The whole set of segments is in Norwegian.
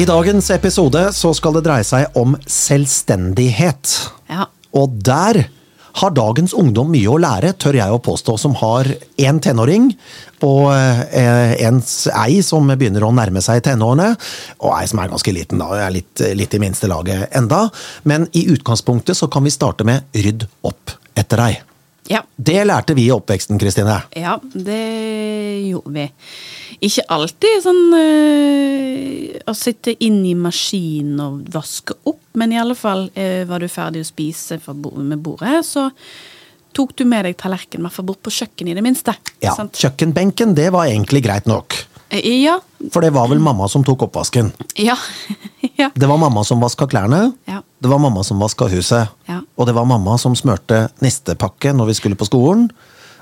I dagens episode så skal det dreie seg om selvstendighet. Ja. Og der har dagens ungdom mye å lære, tør jeg å påstå, som har én tenåring og eh, en ei som begynner å nærme seg tenårene, og ei som er ganske liten, da, er litt, litt i minste laget enda. Men i utgangspunktet så kan vi starte med rydd opp etter deg. Ja. Det lærte vi i oppveksten, Kristine. ja, det gjorde vi. Ikke alltid sånn øh, å sitte inn i maskinen og vaske opp, men i alle fall øh, var du ferdig å spise med bordet, så tok du med deg tallerkenen, i hvert fall bort på kjøkkenet i det minste. Ja, Sant? Kjøkkenbenken, det var egentlig greit nok. Ja. For det var vel mamma som tok oppvasken. Ja. ja. Det var mamma som vaska klærne. Ja. Det var mamma som vaska huset. Ja. Og det var mamma som smørte nistepakke når vi skulle på skolen.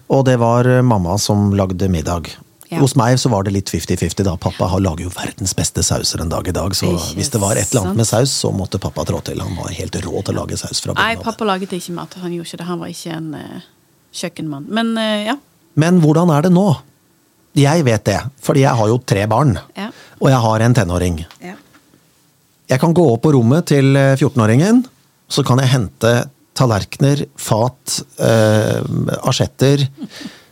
Og det var eh, mamma som lagde middag. Hos meg så var det litt 50-50, da. Pappa har- lager jo verdens beste sauser en dag i dag, så hvis det var et eller annet med saus, så måtte pappa trå til. Han var helt rå til å lage saus fra Nei, bunnen pappa laget ikke mat. Han gjorde ikke det. Han var ikke en uh, kjøkkenmann. Men uh, ja. Men hvordan er det nå? Jeg vet det, fordi jeg har jo tre barn. Ja. Og jeg har en tenåring. ja. Jeg kan gå opp på rommet til eh, 14-åringen, så kan jeg hente tallerkener, fat, eh, asjetter,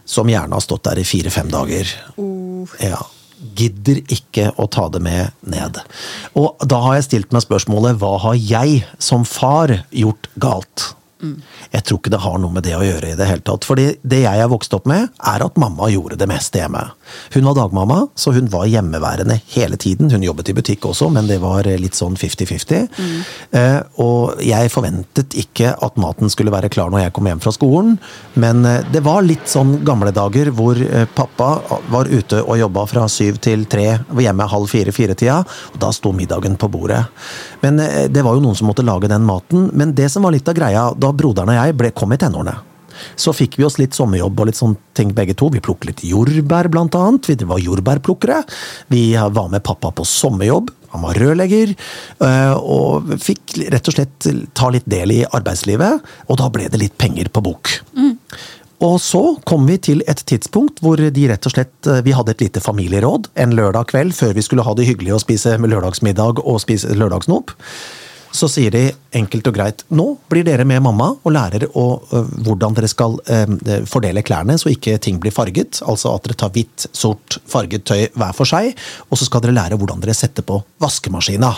som gjerne har stått der i fire-fem dager. Ja. Gidder ikke å ta det med ned. Og da har jeg stilt meg spørsmålet hva har jeg som far gjort galt? Jeg tror ikke det har noe med det å gjøre i det hele tatt. Fordi det jeg er vokst opp med, er at mamma gjorde det meste hjemme. Hun var dagmamma, så hun var hjemmeværende hele tiden. Hun jobbet i butikk også, men det var litt sånn 50-50. Eh, og jeg forventet ikke at maten skulle være klar når jeg kom hjem fra skolen, men eh, det var litt sånn gamle dager hvor eh, pappa var ute og jobba fra syv til tre, hjemme halv fire-fire-tida, og da sto middagen på bordet. Men eh, det var jo noen som måtte lage den maten. Men det som var litt av greia da broderen og jeg ble, kom i tenårene, så fikk vi oss litt sommerjobb og litt sånne ting begge to. Vi plukket litt jordbær, blant annet. Vi var jordbærplukkere. Vi var med pappa på sommerjobb. Han var rørlegger. øh, Og fikk rett og slett ta litt del i arbeidslivet. Og da ble det litt penger på bok. Og så kom vi til et tidspunkt hvor de rett og slett Vi hadde et lite familieråd en lørdag kveld før vi skulle ha det hyggelig å spise lørdagsmiddag og spise lørdagsnop. Så sier de enkelt og greit nå blir dere med mamma og lærer å, ø, hvordan dere skal ø, fordele klærne så ikke ting blir farget. Altså at dere tar hvitt, sort, farget tøy hver for seg. Og så skal dere lære hvordan dere setter på vaskemaskina.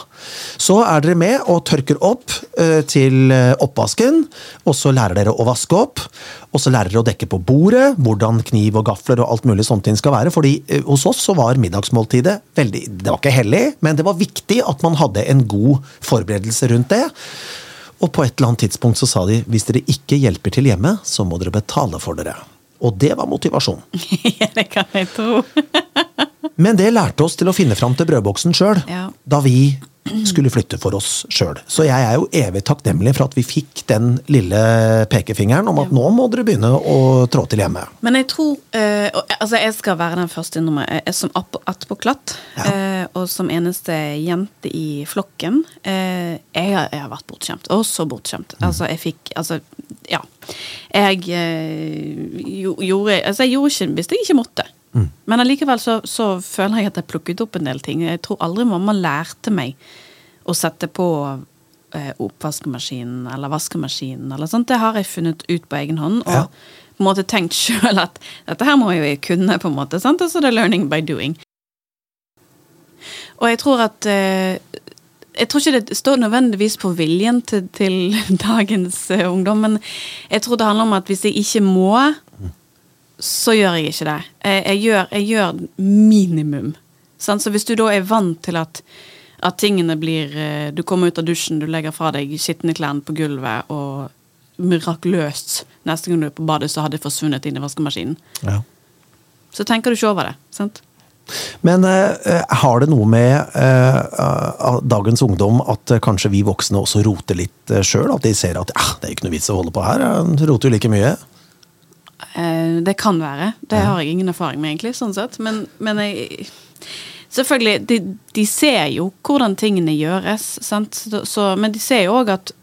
Så er dere med og tørker opp ø, til oppvasken, og så lærer dere å vaske opp. Og så lærer dere å dekke på bordet, hvordan kniv og gafler og alt mulig sånt skal være. fordi hos oss så var middagsmåltidet veldig Det var ikke hellig, men det var viktig at man hadde en god forberedelse rundt det. Og på et eller annet tidspunkt så sa de hvis dere ikke hjelper til hjemme, så må dere betale for dere. Og det var motivasjon. ja, det kan jeg tro. Men det lærte oss til å finne fram til brødboksen sjøl, Ja. da vi skulle flytte for oss sjøl. Så jeg er jo evig takknemlig for at vi fikk den lille pekefingeren om at nå må dere begynne å trå til hjemme. Men jeg tror eh, Altså, jeg skal være den første nummer Jeg er som attpåklatt. Ja. eh, og som eneste jente i flokken. eh, jeg, har, jeg har vært bortskjemt. Og så bortskjemt. Mm. Altså, jeg fikk Altså, ja. Jeg eh, gjo- gjorde Altså, jeg gjorde ikke hvis jeg ikke måtte. Mm. Men allikevel så, så føler jeg at jeg plukket opp en del ting. Jeg tror aldri mamma lærte meg å sette på eh, oppvaskemaskinen eller vaskemaskinen eller sånt. Det har jeg funnet ut på egen hånd. Og Ja. på en måte tenkt sjøl at dette her må jo jeg kunne, på en måte. sant? Og så det er learning by doing. Og jeg tror at eh, Jeg tror ikke det står nødvendigvis på viljen til, til dagens eh, ungdom, men jeg tror det handler om at hvis jeg ikke må, så gjør jeg ikke det. Jeg, gjør, jeg gjør minimum. Sant? Så hvis du da er vant til at, at tingene blir eh, Du kommer ut av dusjen, du legger fra deg skitne klærne på gulvet, og mirakuløst neste gang du er på badet, så har det forsvunnet inn i vaskemaskinen. Ja. Så tenker du ikke over det. sant? Men eh, har det noe med eh, dagens ungdom at eh, kanskje vi voksne også roter litt uh, sjøl? At de ser at ah, det er ikke noe vits å holde på her, jeg roter jo like mye. Eh, det kan være. Det har jeg ingen erfaring med, egentlig. sånn sett. Men, men jeg Selvfølgelig, de, de ser jo hvordan tingene gjøres, sant? Så, så, men de ser jo òg at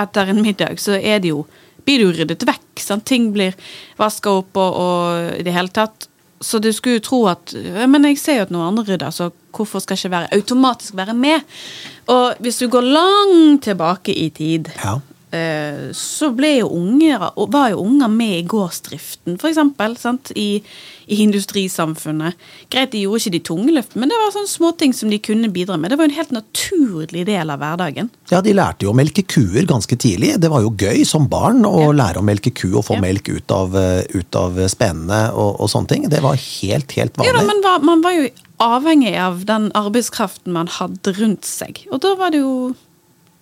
etter en middag så er det jo blir det jo ryddet vekk. Sant? Ting blir vaska opp og, og i det hele tatt så du skulle jo tro at Men jeg ser jo at noen andre rydder, så hvorfor skal ikke være, automatisk være med? Og hvis du går langt tilbake i tid, Ja. Eh, så jo unger, var jo unger med i gårdsdriften, eksempel. I, I industrisamfunnet. Greit, de gjorde ikke de tunge løftene, men det var sånne småting som de kunne bidra med. Det var jo en helt naturlig del av hverdagen. Ja, de lærte jo å melke kuer ganske tidlig. Det var jo gøy som barn å Ja. lære å melke ku og få Ja. melk ut av, eh, ut av spenene og, og sånne ting. Det var helt, helt vanlig. Ja da, men var, man var jo avhengig av den arbeidskraften man hadde rundt seg. Og da var det jo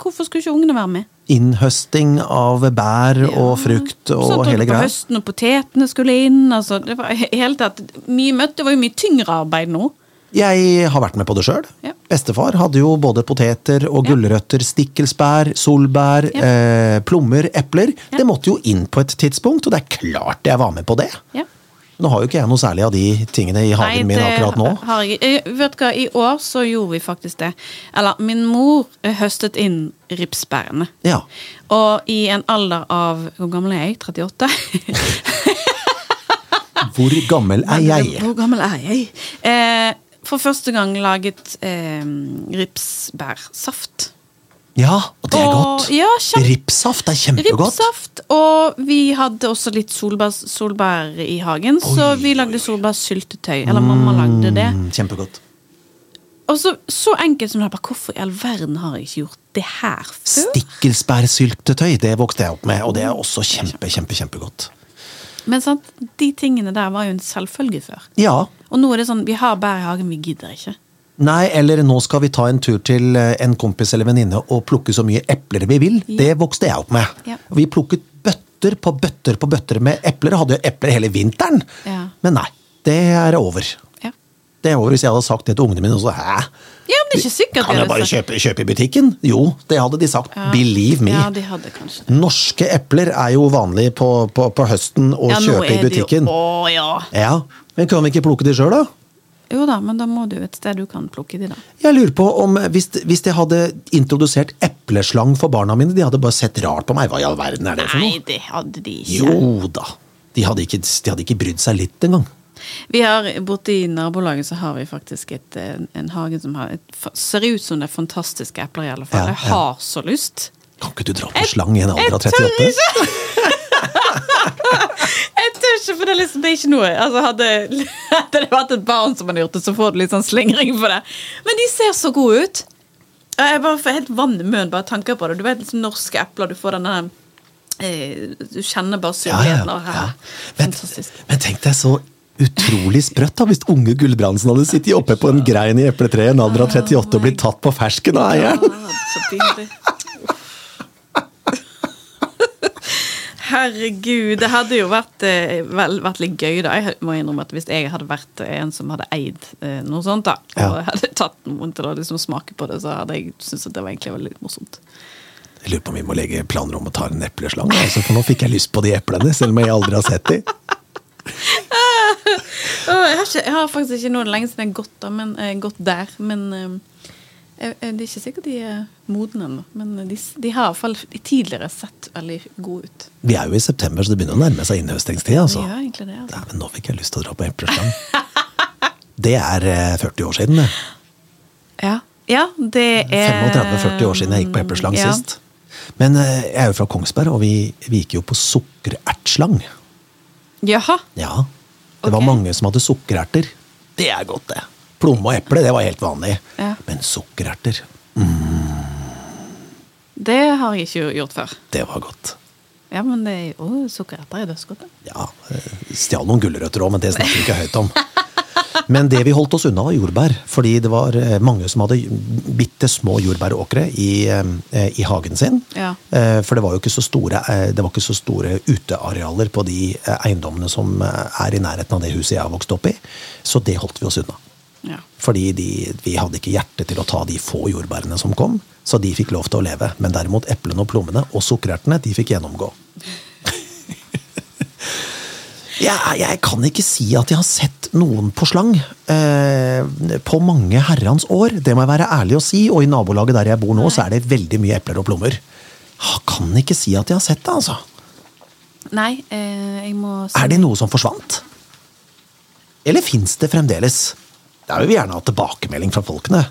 Hvorfor skulle ikke ungene være med? Innhøsting av bær og frukt og Sånn hele På greia. høsten og potetene skulle inn. Altså, det var helt at tatt mye møtt. Det var jo mye tyngre arbeid nå. Jeg har vært med på det sjøl. Ja. Bestefar hadde jo både poteter og Ja. gulrøtter, stikkelsbær, solbær, Ja. eh, plommer, epler. Ja. Det måtte jo inn på et tidspunkt, og det er klart jeg var med på det. Ja. Nå har jo ikke jeg noe særlig av de tingene i hagen min akkurat nå. har jeg eh, Vet hva, I år så gjorde vi faktisk det. Eller min mor eh, høstet inn ripsbærene. Ja. Og i en alder av Hvor gammel er jeg? 38? Hvor gammel er jeg? Hvor gammel er jeg? Eh, for første gang laget eh, ripsbærsaft. Ja, og det er Og- godt. ja, kjempe- Ripssaft er kjempegodt. Ripsaft, og vi hadde også litt solbær, solbær i hagen, så vi lagde solbærsyltetøy. Eller mamma lagde det. Mm, kjempegodt. Og så, så enkelt som det er, bare hvorfor i all verden har jeg ikke gjort det her før? Stikkelsbærsyltetøy, det vokste jeg opp med, og det er også kjempe, kjempe, kjempegodt. Men sant, de tingene der var jo en selvfølge før. Ja. Og nå er det sånn, vi har bær i hagen, vi gidder ikke. Nei, eller nå skal vi ta en tur til eh, en kompis eller venninne og plukke så mye epler vi vil. Ja. Det vokste jeg opp med. Ja. Vi plukket bøtter på bøtter på bøtter med epler. Hadde jo epler hele vinteren. Ja. Men nei, det er over. Det er over hvis jeg hadde sagt det til ungene mine. Og så, Hæ? Ja, men det er ikke sikkert Kan jeg bare kjøpe, kjøpe i butikken? Jo, det hadde de sagt. Ja. Believe me. Ja, de hadde kanskje det. Norske epler er jo vanlig på, på, på høsten å Ja, kjøpe i butikken. Jo, å, ja. Ja, Men kan vi ikke plukke de sjøl, da? Jo da, men da må du et sted du kan plukke de, da. Jeg lurer på om Hvis, hvis jeg hadde introdusert epleslang for barna mine, de hadde bare sett rart på meg. Hva i all verden er det for Nei, det hadde de ikke. Jo da. De hadde ikke, de hadde ikke brydd seg litt engang. Vi har, Borte i nabolaget så har vi faktisk et, en, en hage som har et, ser ut som det er fantastiske epler, i alle fall. Ja, Jeg har så lyst. Kan ikke du dra på slang i en alder av 38? ikke! Jeg tør ikke, for det er, liksom, det er ikke noe altså, hadde, hadde det vært et barn som hadde gjort det, så får du litt sånn slingring for det. Men de ser så gode ut. Jeg bare får helt vann i munnen bare tanker på det. Du vet liksom norske epler, du får denne eh, Du kjenner bare Ja, ja, ja. Men, men tenk deg så utrolig sprøtt da, hvis unge Gulbrandsen hadde sittet oppe på en grein i epletreet i en alder av 38 og blitt tatt på fersken av eieren. Ja, så pinlig. Herregud, det hadde jo vært, eh, vel, vært litt gøy, da. Jeg må innrømme at Hvis jeg hadde vært en som hadde eid eh, noe sånt, da, og Ja. hadde tatt noen til å liksom smake på det, så hadde jeg syntes at det var egentlig veldig morsomt. Jeg lurer på om vi må legge planer om å ta en epleslang, altså, for nå fikk jeg lyst på de eplene, selv om jeg aldri har sett de. Jeg, har ikke, jeg har faktisk ikke noe lenge siden jeg har gått, da, men, eh, gått der, men eh, det er ikke sikkert de er modne ennå. Men de, de har i hvert fall tidligere sett veldig gode ut. Vi er jo i september, så det begynner å nærme seg innhøstingstid. Altså. Ja, egentlig det. Altså. Dæven, nå fikk jeg lyst til å dra på epleslang. Det er eh, 40 år siden, det. Ja. ja, det er 35-40 år siden jeg gikk på epleslang ja. sist. Men eh, jeg er jo fra Kongsberg, og vi, vi gikk jo på sukkerertslang. Jaha. Ja. Det var mange som hadde sukkererter. Det er godt, det. Plomme og eple, det var helt vanlig. Ja. Men sukkererter, Det har jeg ikke gjort før. det var godt. Ja, men det er jo å, Sukkererter er dødsgodt. Ja, eh, Stjal noen gulrøtter òg, men det snakker vi ikke høyt om. Men det vi holdt oss unna, var jordbær. Fordi det var eh, mange som hadde bitte små jordbæråkre i, eh, i hagen sin. Ja. For det var jo ikke så store, det var ikke så store utearealer på de eiendommene som er i nærheten av det huset jeg har vokst opp i. Så det holdt vi oss unna. Ja. Fordi de, vi hadde ikke hjerte til å ta de få jordbærene som kom, så de fikk lov til å leve. Men derimot eplene og plommene og sukkerertene, de fikk gjennomgå. jeg, jeg kan ikke si at jeg har sett noen på slang eh, på mange herrens år. Det må jeg være ærlig å si, og i nabolaget der jeg bor nå, så er det veldig mye epler og plommer. Jeg kan ikke si at jeg har sett det, altså. Nei, eh, jeg må Er det noe som forsvant? Eller fins det fremdeles? Der vil vi gjerne ha tilbakemelding fra folkene.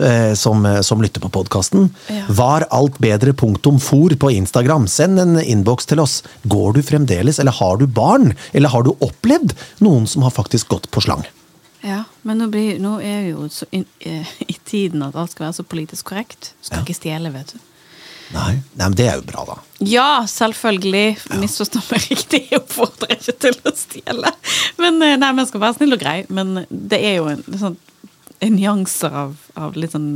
eh, Som, eh, som lytter på podkasten. Ja. Var alt bedre punktum for på Instagram? Send en innboks til oss. Går du fremdeles, eller har du barn? Eller har du opplevd noen som har faktisk gått på slang? Ja, men nå, blir, nå er vi jo så inn, eh, i tiden at alt skal være så politisk korrekt. Skal Ja. ikke stjele, vet du. Nei, Nei men det er jo bra, da. Ja, selvfølgelig. Misforstå meg riktig. Jeg oppfordrer ikke til å stjele. Men eh, nei, men jeg skal være snill og grei. Men det er jo en, sånn, en nyanser av, av litt sånn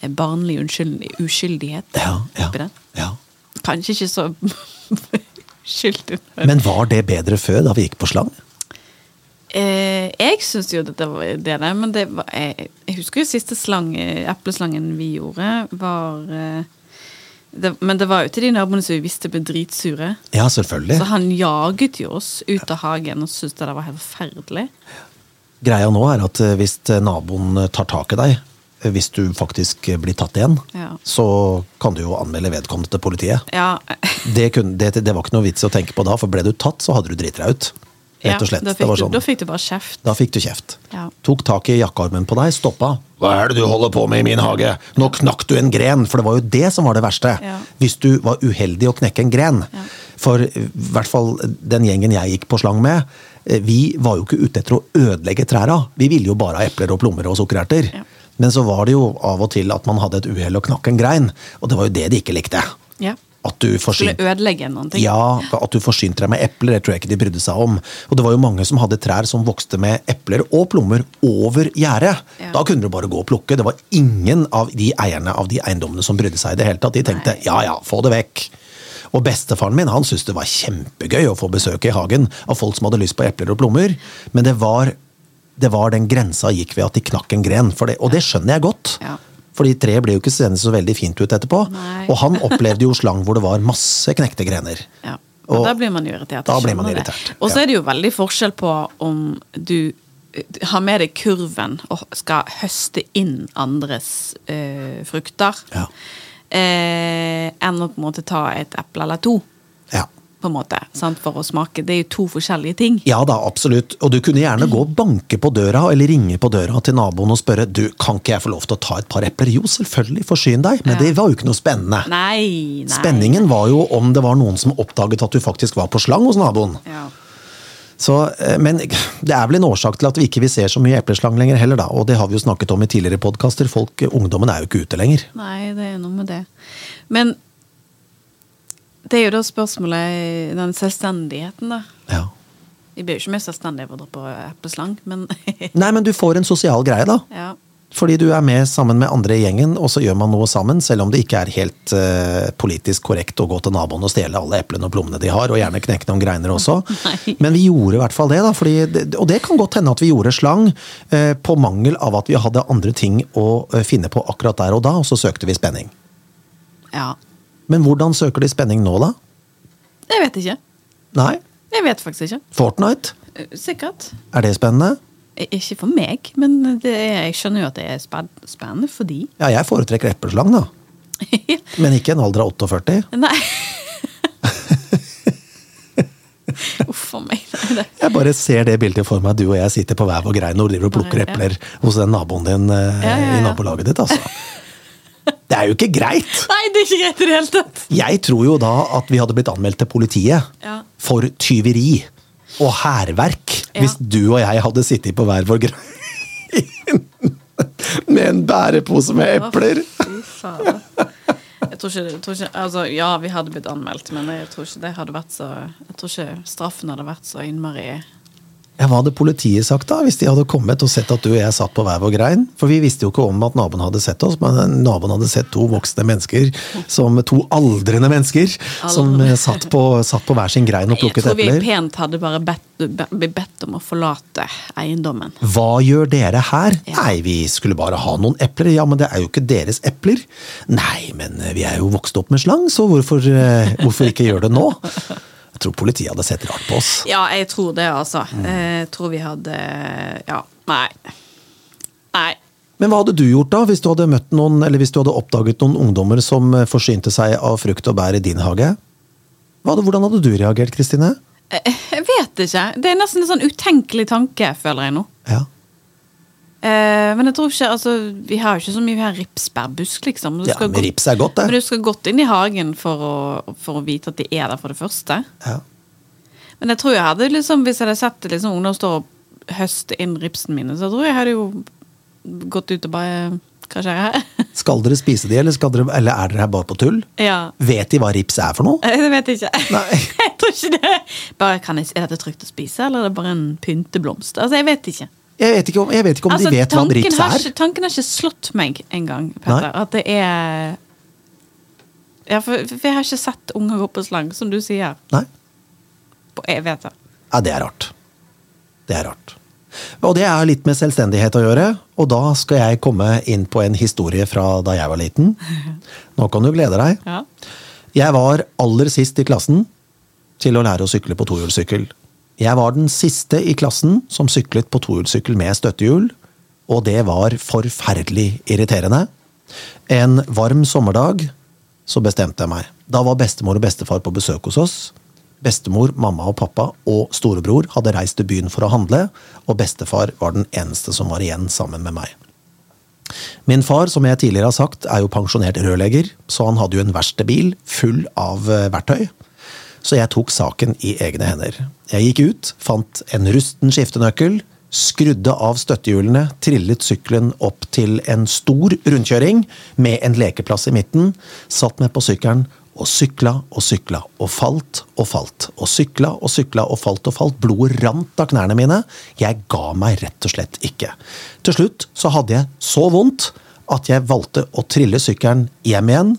eh, barnlig uskyldig, uskyldighet Ja, ja, oppi det. ja. Kanskje ikke så uskyldig. Men var det bedre før, da vi gikk på slang? Eh, jeg syns jo det var det, der, men det var, jeg, jeg husker jo siste slang, epleslangen vi gjorde, var eh, det, Men det var jo til de naboene som vi visste ble dritsure. Ja, selvfølgelig. Så han jaget jo oss ut av hagen og syntes det var helt forferdelig. Greia nå er at eh, hvis eh, naboen tar tak i deg, eh, hvis du faktisk eh, blir tatt igjen, Ja. så kan du jo anmelde vedkommende til politiet. Ja, Det, kunne, det, det var ikke noe vits i å tenke på da, for ble du tatt, så hadde du driti deg ut. Ja Rett og slett. Da det fikk, sånn. du, da fikk du bare kjeft. Da fikk du kjeft. Ja. Tok tak i jakkearmen på deg, stoppa. Hva er det du holder på med i min hage? Nå knakk du en gren! For det var jo det som var det verste. Ja. Hvis du var uheldig å knekke en gren. Ja. For i hvert fall den gjengen jeg gikk på slang med, eh, vi var jo ikke ute etter å ødelegge trærne. Vi ville jo bare ha epler og plommer og sukkererter. Ja. Men så var det jo av og til at man hadde et uhell og knakk en grein. Og det var jo det de ikke likte. Ja. At du Skulle ødelegge noen ting. ja, at du forsynte deg med epler, det tror jeg ikke de brydde seg om. Og det var jo mange som hadde trær som vokste med epler og plommer over gjerdet. Ja. Da kunne du bare gå og plukke. Det var ingen av de eierne av de eiendommene som brydde seg i det hele tatt. De tenkte Nei. ja ja, få det vekk. Og bestefaren min han syntes det var kjempegøy å få besøk i hagen av folk som hadde lyst på epler og plommer, men det var, det var den grensa gikk ved at de knakk en gren. For det, og det skjønner jeg godt. Ja. Fordi treet ble jo ikke seende så veldig fint ut etterpå. Nei. Og han opplevde jo slang hvor det var masse knekte grener. Ja. Og, Og da blir man jo irritert. da blir man irritert, Og så er det jo veldig forskjell på om du har med deg kurven og skal høste inn andres eh, frukter, Ja. eh, enn å på en måte ta et eple eller to, Ja. På en måte, sant, for å smake. Det er jo to forskjellige ting. Ja da, absolutt. Og du kunne gjerne gå og banke på døra, eller ringe på døra til naboen og spørre du, kan ikke jeg få lov til å ta et par epler. Jo, selvfølgelig, forsyn deg. Men Ja. det var jo ikke noe spennende. Nei, nei. Spenningen var jo om det var noen som oppdaget at du faktisk var på slang hos naboen. Ja. Så, eh, men det er vel en årsak til at vi ikke vil se så mye epleslang lenger heller, da. Og det har vi jo snakket om i tidligere podkaster. Folk, ungdommen er jo ikke ute lenger. Nei, det er noe med det. Men det er jo da spørsmålet den selvstendigheten, da. Ja. Vi blir jo ikke mer selvstendige av å dra på epleslang, men Nei, men du får en sosial greie, da. ja. Fordi du er med sammen med andre i gjengen, og så gjør man noe sammen, selv om det ikke er helt uh, politisk korrekt å gå til naboen og stjele alle eplene og plommene de har, og gjerne knekke noen greiner også. Nei. Men vi gjorde i hvert fall det, da. Fordi det, og det kan godt hende at vi gjorde slang uh, på mangel av at vi hadde andre ting å uh, finne på akkurat der og da, og så søkte vi spenning. ja. Men hvordan søker de spenning nå, da? Jeg vet ikke. Nei? Jeg vet faktisk ikke. Fortnite? Eh, Sikkert. Er det spennende? Eh, Ikke for meg, men det er, jeg skjønner jo at det er spennende for de. Ja, jeg foretrekker epleslang, da. Men ikke en alder av 48. Nei. Uff a meg. Det. Jeg bare ser det bildet for meg, du og jeg sitter på hver vår grein og driver og plukker Ja. epler hos den naboen din eh, Ja, ja, i nabolaget ditt, altså. Det er jo ikke greit! Nei, det er ikke greit i det hele tatt. Jeg tror jo da at vi hadde blitt anmeldt til politiet Ja. for tyveri og hærverk Ja. hvis du og jeg hadde sittet på hver vår grein med en bærepose med epler. Fy faen. Jeg tror ikke, jeg tror ikke altså, Ja, vi hadde blitt anmeldt, men jeg tror ikke det hadde vært så Jeg tror ikke straffen hadde vært så innmari Ja, Hva hadde politiet sagt da, hvis de hadde kommet og sett at du og jeg satt på hver vår grein? For vi visste jo ikke om at naboen hadde sett oss, men naboen hadde sett to voksne mennesker, som to aldrende mennesker, som eh, satt på, satt på hver sin grein og Jeg tror vi epler. pent hadde bare blitt bedt om å forlate eiendommen. Hva gjør dere her? Ja. Nei, vi skulle bare ha noen epler. Ja, men det er jo ikke deres epler. Nei, men eh, vi er jo vokst opp med slang, så hvorfor, eh, hvorfor ikke gjøre det nå? Jeg tror politiet hadde sett rart på oss. Ja, jeg tror det, altså. Mm. Jeg tror vi hadde Ja, nei. Nei. Men hva hadde du gjort da, hvis du hadde møtt noen, eller hvis du hadde oppdaget noen ungdommer som eh, forsynte seg av frukt og bær i din hage? Hadde, hvordan hadde du reagert, Kristine? Jeg, jeg vet ikke. Det er nesten en sånn utenkelig tanke, føler jeg nå. Ja. Eh, men jeg tror ikke, altså, vi har jo ikke så mye vi har ripsbærbusk, liksom. Du ja, men gå- rips er godt, det. Men du skal godt inn i hagen for å, for å vite at de er der, for det første. Ja. Men jeg tror jeg hadde liksom, hvis jeg hadde sett liksom, ungdom stå og høste inn ripsene mine, så jeg tror jeg jeg hadde jo gått ut og bare Hva skjer her? Skal dere spise de, eller, dere, eller er dere her bare på tull? ja. Vet de hva rips er for noe? Jeg vet ikke. Nei. Jeg tror ikke det. Bare, jeg, er dette trygt å spise, eller er det bare en pynteblomst? Altså, jeg vet ikke. Jeg vet ikke om, vet ikke om Altså, de vet hva Brix er. Ikke, tanken har ikke slått meg engang, Petter. Nei. At det er Ja, for, for jeg har ikke sett unger gå på slang, som du sier. Nei? På- Jeg vet det. Ja, det er rart. Det er rart. Og det er litt med selvstendighet å gjøre, og da skal jeg komme inn på en historie fra da jeg var liten. Nå kan du glede deg. Ja. Jeg var aller sist i klassen til å lære å sykle på tohjulssykkel. Jeg var den siste i klassen som syklet på tohjulssykkel med støttehjul, og det var forferdelig irriterende. En varm sommerdag så bestemte jeg meg. Da var bestemor og bestefar på besøk hos oss. Bestemor, mamma og pappa og storebror hadde reist til byen for å handle, og bestefar var den eneste som var igjen sammen med meg. Min far, som jeg tidligere har sagt, er jo pensjonert rørlegger, så han hadde jo en verkstedbil full av eh, verktøy. Så jeg tok saken i egne hender. Jeg gikk ut, fant en rusten skiftenøkkel, skrudde av støttehjulene, trillet sykkelen opp til en stor rundkjøring med en lekeplass i midten, satt meg på sykkelen og sykla og sykla og falt og falt og sykla og sykla og falt og falt. Blodet rant av knærne mine. Jeg ga meg rett og slett ikke. Til slutt så hadde jeg så vondt at jeg valgte å trille sykkelen hjem igjen.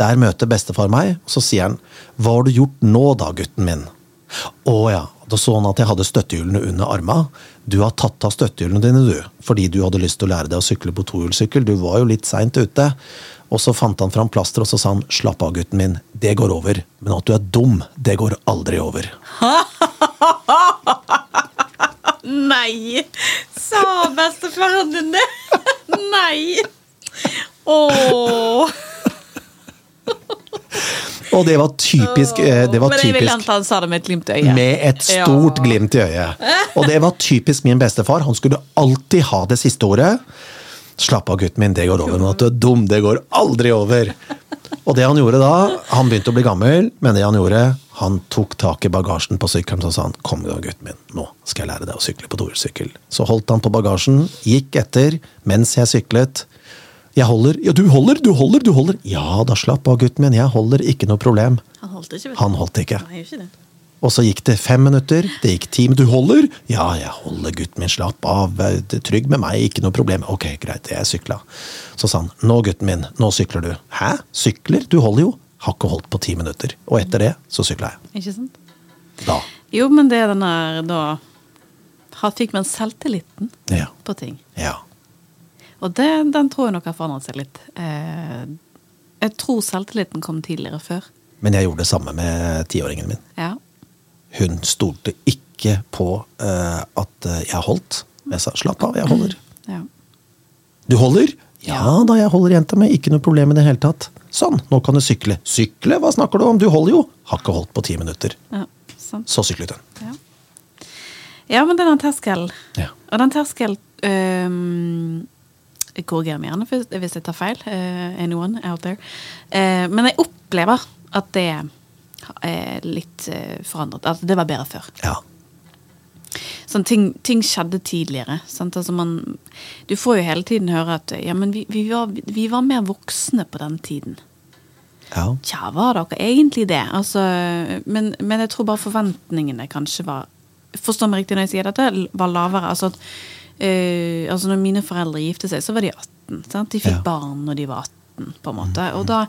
Der møter bestefar meg, og så sier han 'Hva har du gjort nå da, gutten min?' Å ja, da så han at jeg hadde støttehjulene under arma. Du har tatt av støttehjulene dine, du, fordi du hadde lyst til å lære deg å sykle på tohjulssykkel. Du var jo litt seint ute. Og så fant han fram plaster, og så sa han 'slapp av, gutten min, det går over'. Men at du er dum, det går aldri over. Nei! Sa bestefaren din det? Nei! Åh. Og det var typisk, eh, det var Men jeg vil typisk anta han sa det med et glimt i øyet. Med et stort Ja. glimt i øyet. Og det var typisk min bestefar. Han skulle alltid ha det siste ordet. Slapp av, gutten min, det går over. Men du er dum, det går aldri over. Og det han gjorde da, han begynte å bli gammel, men det han gjorde, han tok tak i bagasjen på sykkelen og sa han, kom da, gutten min, nå skal jeg lære deg å sykle på tohjulssykkel. Så holdt han på bagasjen, gikk etter mens jeg syklet. Jeg holder, ja du holder, du holder, du holder. Ja da, slapp av, gutten min, jeg holder, ikke noe problem. Han holdt ikke, vet. Han holdt ikke. Nei, ikke det. Og så gikk det fem minutter, det gikk ti minutter. Du holder? Ja, jeg holder, gutten min, slapp av. Trygg med meg, ikke noe problem. Ok, greit, jeg sykla. Så sa han, nå gutten min, nå sykler du. Hæ? Sykler? Du holder jo. Har ikke holdt på ti minutter. Og etter det, så sykla jeg. Ikke sant? Da. Jo, men det er den der da Fikk man selvtilliten Ja. på ting. Ja. Og det, den tror jeg nok har forandret seg litt. Eh, jeg tror selvtilliten kom tidligere før. Men jeg gjorde det samme med tiåringen min. Ja. Hun stolte ikke på eh, at eh, jeg holdt. Jeg sa slapp av, jeg holder. ja. Du holder? Ja da, jeg holder, jenta mi. Ikke noe problem i det hele tatt. Sånn, nå kan du sykle. Sykle? Hva snakker du om? Du holder jo. Har ikke holdt på ti minutter. ja. Så syklet hun. Ja. ja, men det er en terskel. Ja. Og den terskelen øhm, jeg Korrigerer meg gjerne hvis- jeg tar feil. eh, anyone out there. Eh, men jeg opplever at det er litt eh, forandret. At det var bedre før. Ja. Sånn, ting, ting skjedde tidligere. Altså man, du får jo hele tiden høre at ja, men vi, vi, var, vi var mer voksne på den tiden. ja. Tja, var dere egentlig det? Altså, men, men jeg tror bare forventningene kanskje var Forstår meg riktig når jeg sier dette, var lavere. Altså, at, eh, altså når mine foreldre gifte seg, så var de 18. Sant? De fikk Ja. barn når de var 18, på en måte. Og, da,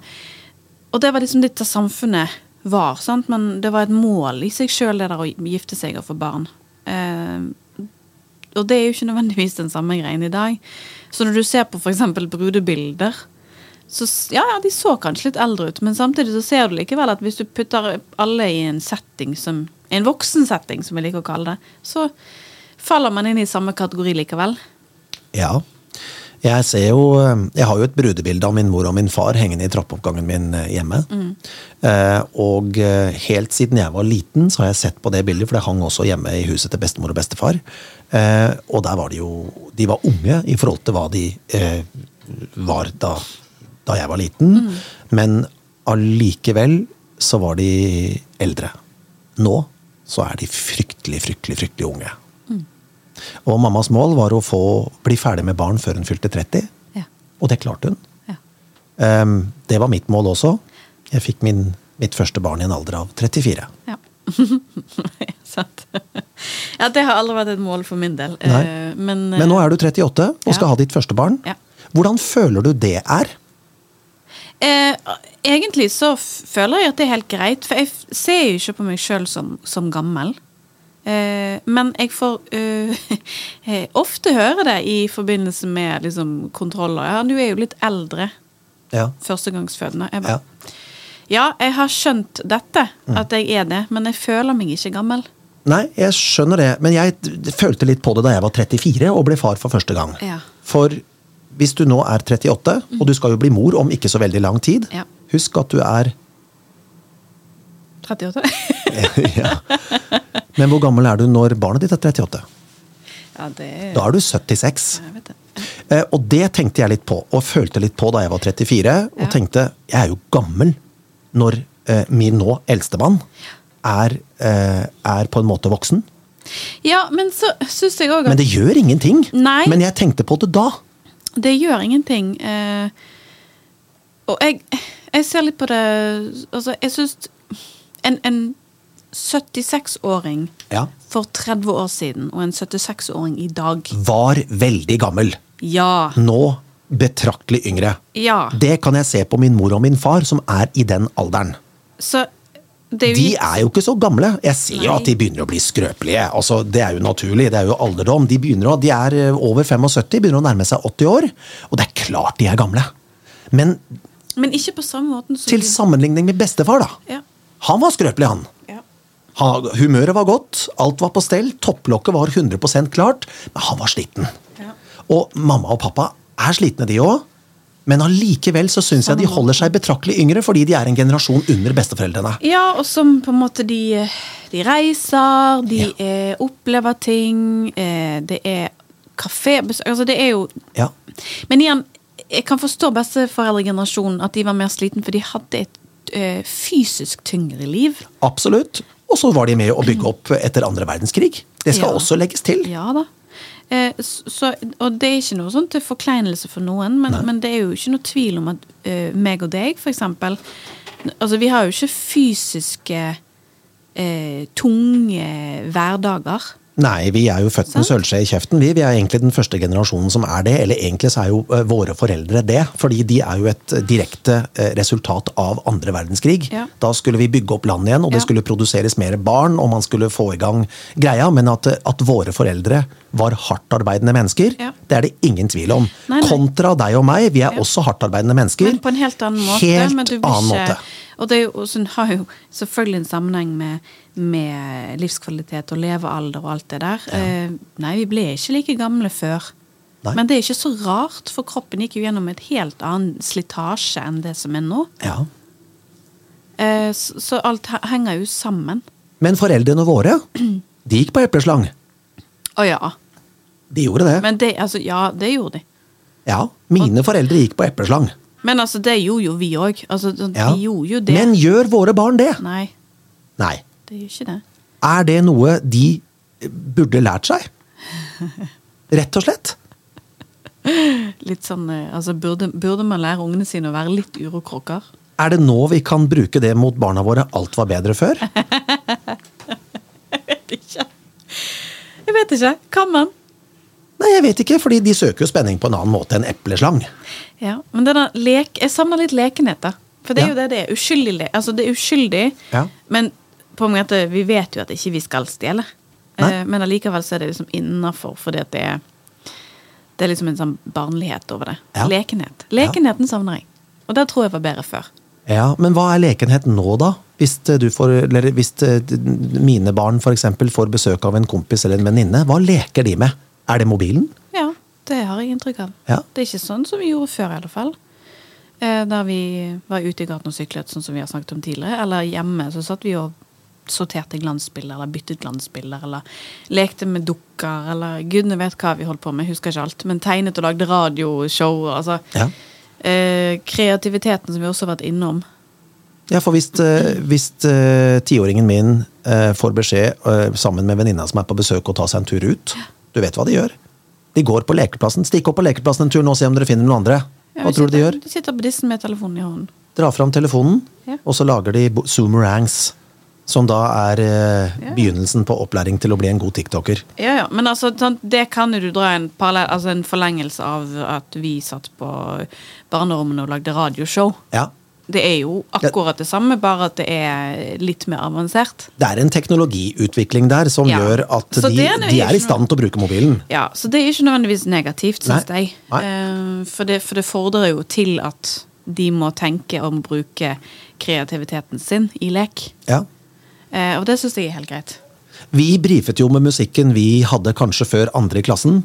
og det var liksom litt det samfunnet var. Sant? Men det var et mål i seg sjøl, det der å gifte seg og få barn. Uh, og det er jo ikke nødvendigvis den samme greien i dag. Så når du ser på f.eks. brudebilder, så ja, ja, de så kanskje litt eldre ut, men samtidig så ser du likevel at hvis du putter alle i en setting som En voksen setting, som jeg liker å kalle det, så faller man inn i samme kategori likevel. ja. Jeg ser jo Jeg har jo et brudebilde av min mor og min far hengende i trappeoppgangen min eh, hjemme. Eh, og eh, helt siden jeg var liten, så har jeg sett på det bildet, for det hang også hjemme i huset til bestemor og bestefar. Eh, og der var de jo De var unge i forhold til hva de eh, var da, da jeg var liten. Men allikevel så var de eldre. Nå så er de fryktelig, fryktelig, fryktelig unge. Og mammas mål var å få bli ferdig med barn før hun fylte 30. Ja. Og det klarte hun. Ja. Um, det var mitt mål også. Jeg fikk min, mitt første barn i en alder av 34. Ja. Ja, det har aldri vært et mål for min del. Eh, Men, Men nå er du 38 og skal ha ditt første barn. Ja. Hvordan føler du det er? Eh, egentlig så føler jeg at det er helt greit, for jeg ser jo ikke på meg sjøl som, som gammel. Eh, men jeg får eh, eh, ofte høre det i forbindelse med liksom, kontroller. Ja, du er jo litt eldre. Ja. Førstegangsfødende. Jeg Ja. bare, ja, jeg har skjønt dette, at jeg er det, men jeg føler meg ikke gammel. Nei, jeg skjønner det, men jeg følte litt på det da jeg var 34 og ble far for første gang. Ja. For hvis du nå er 38, og du skal jo bli mor om ikke så veldig lang tid, Ja. husk at du er 38? ja. Men hvor gammel er du når barnet ditt er 38? ja, det er Da er du 76. Jeg vet det. Eh, og det tenkte jeg litt på, og følte litt på da jeg var 34. Og Ja. tenkte jeg er jo gammel når eh, min nå eldstemann er, eh, er på en måte voksen. Ja, men så syns jeg òg Men det gjør ingenting. Nei. Men jeg tenkte på det da. det gjør ingenting. Eh, og jeg, jeg ser litt på det Altså, jeg syns en, en 76-åring Ja. for 30 år siden og en 76-åring i dag Var veldig gammel. Ja. Nå betraktelig yngre. Ja. Det kan jeg se på min mor og min far, som er i den alderen. Så er jo De er jo ikke så gamle. Jeg ser jo at de begynner å bli skrøpelige. Altså, det er jo naturlig. Det er jo alderdom. De, begynner å, de er eh, over 75, begynner å nærme seg 80 år. Og det er klart de er gamle. Men Men ikke på samme måten som til de- sammenligning med bestefar, da. Ja. Han var skrøpelig, han. Ja. Humøret var godt, alt var på stell, topplokket var 100% klart, men han var sliten. Ja. Og mamma og pappa er slitne, de òg. Men allikevel så syns jeg de holder seg betraktelig yngre, fordi de er en generasjon under besteforeldrene. Ja, og som på en måte de, de reiser, de eh, opplever ting, eh, det er kafébesøk Altså, det er jo Ja. Men igjen, jeg kan forstå besteforeldregenerasjonen at de var mer sliten, for de hadde et ø, fysisk tyngre liv. Absolutt. Og så var de med å bygge opp etter andre verdenskrig. Det skal Ja. også legges til. Ja da. Eh, så, og det er ikke noe sånn til forkleinelse for noen, men, men det er jo ikke noe tvil om at eh, meg og deg, for eksempel Altså, vi har jo ikke fysiske eh, tunge hverdager. Nei, vi er jo født med sølvskje i kjeften, vi. Vi er egentlig den første generasjonen som er det. Eller egentlig så er jo eh, våre foreldre det. Fordi de er jo et direkte eh, resultat av andre verdenskrig. Ja. Da skulle vi bygge opp landet igjen, og det Ja. skulle produseres mer barn, og man skulle få i gang greia. Men at, at våre foreldre var hardtarbeidende mennesker, Ja. det er det ingen tvil om. Nei, nei. Kontra deg og meg, vi er Ja. også hardtarbeidende mennesker. Men på en helt annen måte. Helt men du blir annen måte. Og det jo, har jo selvfølgelig en sammenheng med, med livskvalitet og levealder og alt det der. Eh, nei, vi ble ikke like gamle før. Nei. Men det er ikke så rart, for kroppen gikk jo gjennom et helt annen slitasje enn det som er nå. Ja. Eh, så, så alt henger jo sammen. Men foreldrene våre, de gikk på epleslang. Å ja. De gjorde det. Men det, altså, ja, det gjorde de. Ja, mine foreldre gikk på epleslang. Men altså, det gjorde jo vi òg. Altså, Ja. Vi gjorde jo det. Men gjør våre barn det? Nei, Nei. det gjør ikke det. Er det noe de burde lært seg? Rett og slett. Litt sånn, eh, altså Burde, burde man lære ungene sine å være litt urokråker? Er det nå vi kan bruke det mot barna våre 'alt var bedre før'? Jeg vet ikke. Jeg vet ikke. Kan man? Nei, jeg vet ikke, fordi de søker jo spenning på en annen måte enn epleslang. Ja, men denne lek, jeg savner litt lekenhet, da. For det er Ja. jo det det er. Uskyldig. Altså, det er uskyldig, Ja. men på en måte, vi vet jo at ikke vi skal stjele. Nei. Eh, men allikevel så er det liksom innafor, fordi at det er Det er liksom en sånn barnlighet over det. Ja. Lekenhet. Lekenheten savner jeg. Og det tror jeg var bedre før. Ja, Men hva er lekenhet nå, da? Hvis, eh, du får, eller hvis eh, mine barn eksempel får besøk av en kompis eller en venninne, hva leker de med? Er det mobilen? Ja, det har jeg inntrykk av. Ja. Det er ikke sånn som vi gjorde før, i alle fall. Eh, Der vi var ute i gaten og syklet, sånn som vi har snakket om tidligere. Eller hjemme, så satt vi og sorterte glansbilder, eller byttet glansbilder, eller lekte med dukker, eller gudene vet hva vi holdt på med, husker ikke alt. Men tegnet og lagde radioshow. Altså, Ja. eh, kreativiteten som vi også har vært innom. Ja, for hvis, eh, hvis eh, tiåringen min eh, får beskjed sammen med venninna som er på besøk, å ta seg en tur ut Du vet hva de gjør? De går på lekeplassen. Stikk opp på lekeplassen en tur nå og se om dere finner noen andre. Hva tror du de gjør? De sitter på dissen med telefonen i hånden. Drar fram telefonen, Ja. og så lager de zoomerangs. Som da er eh, Ja. begynnelsen på opplæring til å bli en god tiktoker. Ja, ja, men altså, sånn, det kan jo du dra en, parallell, altså en forlengelse av at vi satt på barnerommene og lagde radioshow. Ja. Det er jo akkurat det samme, bare at det er litt mer avansert. Det er en teknologiutvikling der som Ja. gjør at de, er de er i stand til å bruke mobilen. Ja, Så det er ikke nødvendigvis negativt, syns jeg. Eh, For det, for det fordrer jo til at de må tenke om å bruke kreativiteten sin i lek. Ja. Eh, Og det syns jeg er helt greit. Vi brifet jo med musikken vi hadde kanskje før andre i klassen.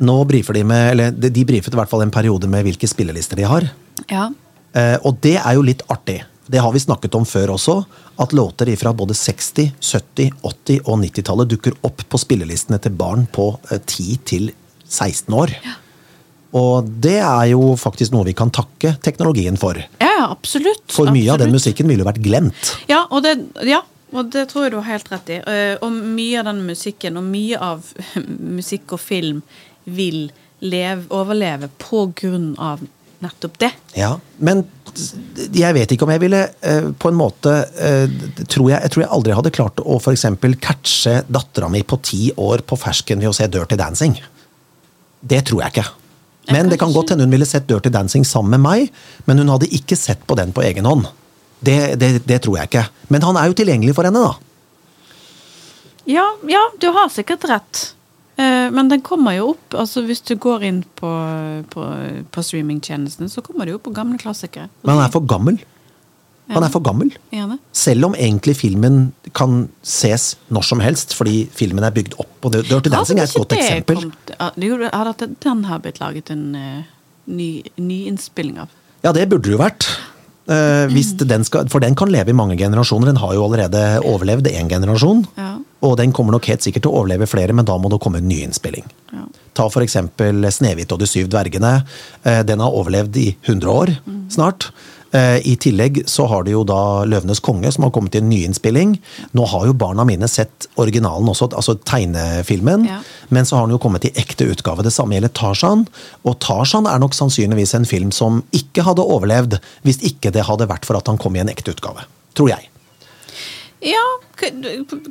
Nå brifer de med, eller de de brifet i hvert fall en periode med hvilke spillelister de har. Ja. Eh, og det er jo litt artig. Det har vi snakket om før også. At låter fra både 60-, 70-, 80- og 90-tallet dukker opp på spillelistene til barn på eh, 10 til 16 år. Og det er jo faktisk noe vi kan takke teknologien for. Ja, ja, absolutt. For mye av den musikken ville jo vært glemt. Ja, og det, ja, og det tror jeg du har helt rett i. Eh, Og mye av den musikken, og mye av musikk og film, vil leve, overleve på grunn av nettopp det. Ja, men jeg vet ikke om jeg ville eh, på en måte eh, tror jeg, jeg tror jeg aldri hadde klart å for eksempel catche dattera mi på ti år på fersken ved å se Dirty Dancing. Det tror jeg ikke. Men det kan godt hende hun ville sett Dirty Dancing sammen med meg, men hun hadde ikke sett på den på egen hånd. Det, det, det tror jeg ikke. Men han er jo tilgjengelig for henne, da. Ja, ja, du har sikkert rett. Eh, Men den kommer jo opp. altså Hvis du går inn på, på, på streamingtjenestene, så kommer det jo opp på gamle klassikere. Men han er for gammel. Han er for gammel. Selv om egentlig filmen kan ses når som helst, fordi filmen er bygd opp. Og Dirty Dancing er et godt eksempel. Det at den har blitt laget en uh, ny, ny innspilling av. Ja, det burde det jo vært. Eh, den skal, for den kan leve i mange generasjoner. Den har jo allerede overlevd én generasjon. Ja. Og den kommer nok helt sikkert til å overleve flere, men da må det komme en nyinnspilling. Ja. Ta eksempel Snehvit og de syv dvergene. Eh, Den har overlevd i 100 år snart. Eh, I tillegg så har de jo da Løvenes konge, som har kommet til en nyinnspilling. Nå har jo barna mine sett originalen også, altså tegnefilmen. Ja. Men så har den jo kommet i ekte utgave. Det samme gjelder Tarzan. Og Tarzan er nok sannsynligvis en film som ikke hadde overlevd hvis ikke det hadde vært for at han kom i en ekte utgave. Tror jeg. Ja,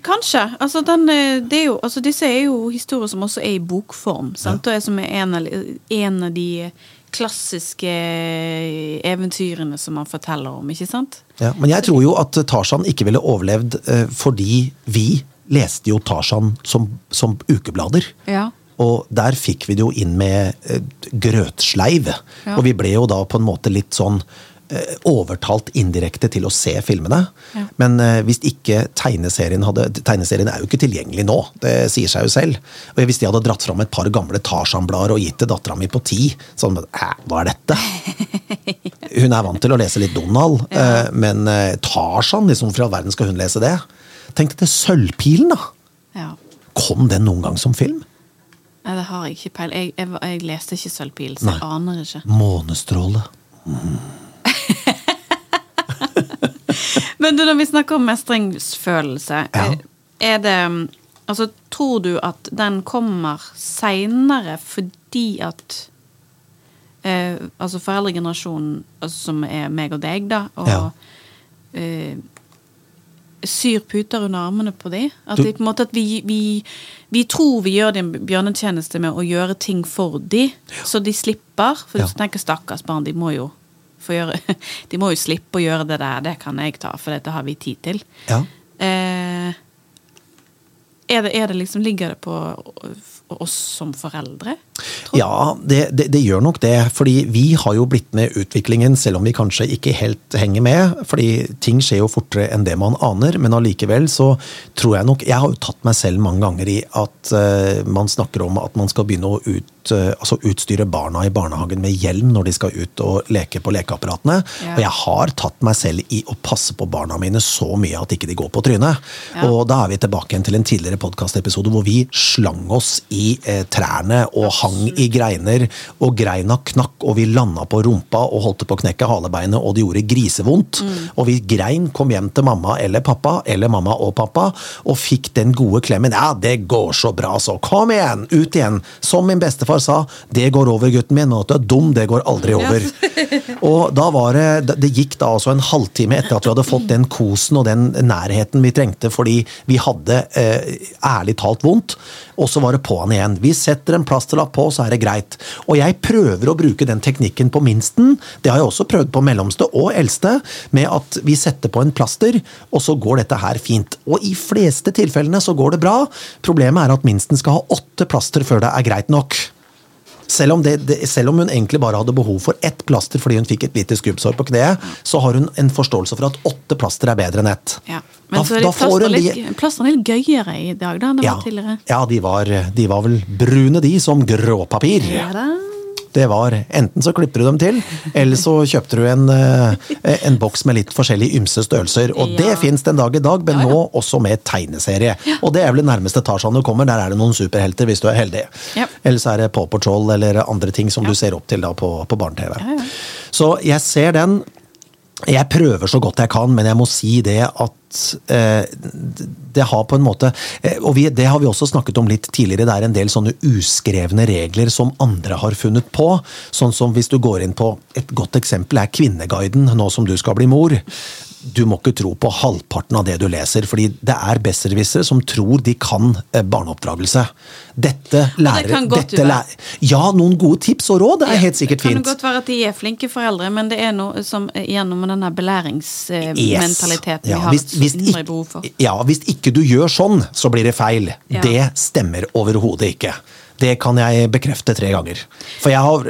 kanskje. Altså, den, eh, det er jo, altså, disse er jo historier som også er i bokform. Sant? Og er som er en av, en av de klassiske eventyrene som man forteller om, ikke sant? Ja, men jeg tror jo at Tarzan ikke ville overlevd eh, fordi vi leste jo Tarzan som, som ukeblader. Ja. Og der fikk vi det jo inn med eh, grøtsleiv. Ja. Og vi ble jo da på en måte litt sånn eh, overtalt indirekte til å se filmene. Ja. Men eh, hvis ikke tegneserien hadde Tegneserien er jo ikke tilgjengelig nå, det sier seg jo selv. Og hvis de hadde dratt fram et par gamle Tarzan-blader og gitt til dattera mi på ti sånn Hæ, hva er dette? Hun er vant til å lese litt Donald, ja. men eh, Tarzan, liksom, i all verden skal hun lese det? Tenk deg til Sølvpilen, da! ja. Kom den noen gang som film? Nei, det har jeg ikke peil. Jeg, jeg, jeg leste ikke Sølvpilen, så Nei. jeg aner ikke. Månestråle. Men du, når vi snakker om mestringsfølelse, Ja. er det Altså, tror du at den kommer seinere fordi at eh, Altså foreldregenerasjonen, altså, som er meg og deg, da, og Ja. eh, syr puter under armene på de. At, de, på en måte at vi, vi, vi tror vi gjør dem en bjørnetjeneste med å gjøre ting for de, så de slipper. For Ja. du tenker stakkars barn, de må jo gjøre De må jo slippe å gjøre det der, det kan jeg ta, for dette har vi tid til. Ja. Eh, er det, er det liksom, ligger det på oss som foreldre? Ja, det, det, det, gjør nok det. Fordi vi har jo blitt med utviklingen, selv om vi kanskje ikke helt henger med. Fordi ting skjer jo fortere enn det man aner. Men allikevel så tror jeg nok Jeg har jo tatt meg selv mange ganger i at uh, man snakker om at man skal begynne å ut, uh, altså utstyre barna i barnehagen med hjelm når de skal ut og leke på lekeapparatene. Ja. Og jeg har tatt meg selv i å passe på barna mine så mye at ikke de går på trynet. Ja. Og da er vi tilbake igjen til en tidligere podkastepisode hvor vi slang oss i uh, trærne og hang i greiner, og greina knakk, og vi landa på rumpa og holdt på å knekke halebeinet, og det gjorde grisevondt. Mm. Og vi grein, kom hjem til mamma eller pappa, eller mamma og pappa, og fikk den gode klemmen. Ja, det går så bra, så kom igjen! Ut igjen! Som min bestefar sa, det går over, gutten min, og at du er dum, det går aldri over. Og da var det Det gikk da altså en halvtime etter at vi hadde fått den kosen og den nærheten vi trengte, fordi vi hadde eh, ærlig talt vondt, og så var det på'n igjen. Vi setter en plasterlapp på, så er det greit. Og jeg prøver å bruke den teknikken på minsten. Det har jeg også prøvd på mellomste og eldste, med at vi setter på en plaster, og så går dette her fint. Og i fleste tilfellene så går det bra. Problemet er at minsten skal ha åtte plaster før det er greit nok. Selv om, det, det, selv om, hun egentlig bare hadde behov for ett plaster fordi hun fikk et lite skrubbsår på kneet, så har hun en forståelse for at åtte plaster er bedre enn ett. Ja. Men da, så er plastene litt, litt gøyere i dag da enn det ja, var tidligere? Ja, de var, de var, vel brune, de, som gråpapir. Ja da. Det var enten så klipper du dem til, eller så kjøpte du en, eh, en boks med litt forskjellige ymse størrelser. Og ja. det fins den dag i dag, men nå også med tegneserie. Og det er vel det nærmeste Tarzan du kommer. Der er det noen superhelter, hvis du er heldig. Eller så er det Paw Patrol eller andre ting som du ser opp til da på, på barne-TV. Så jeg ser den. Jeg prøver så godt jeg kan, men jeg må si det at eh, det har på en måte eh, Og vi, det har vi også snakket om litt tidligere. Det er en del sånne uskrevne regler som andre har funnet på. Sånn som hvis du går inn på Et godt eksempel er Kvinneguiden, nå som du skal bli mor du må ikke tro på halvparten av det du leser, fordi det er besserwissere som tror de kan eh, barneoppdragelse. Dette lærer, det dette lærer Ja, noen gode tips og råd er ja, helt sikkert fint. Det kan godt være at de er flinke foreldre, men det er noe som gjennom denne belæringsmentaliteten yes. ja, vi har hvis, et indre behov for. Ja, hvis ikke du gjør sånn, så blir det feil. Ja. Det stemmer overhodet ikke. Det kan jeg bekrefte tre ganger. For jeg har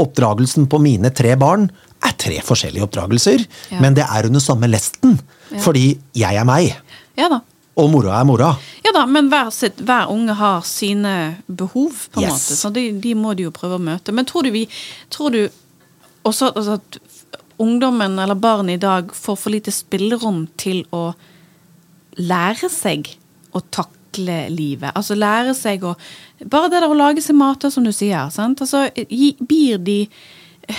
oppdragelsen på mine tre barn er tre forskjellige oppdragelser, ja. men det er under samme lesten. Ja. Fordi jeg er meg. Ja da. Og mora er mora. Ja da, men hver, sitt, hver unge har sine behov, på en yes. måte. Så de, de, må de jo prøve å møte. Men tror du vi Tror du også altså, at ungdommen eller barn i dag får for lite spillerom til å lære seg å takle livet? Altså lære seg å Bare det der å lage seg mat, som du sier. sant? Altså, Blir de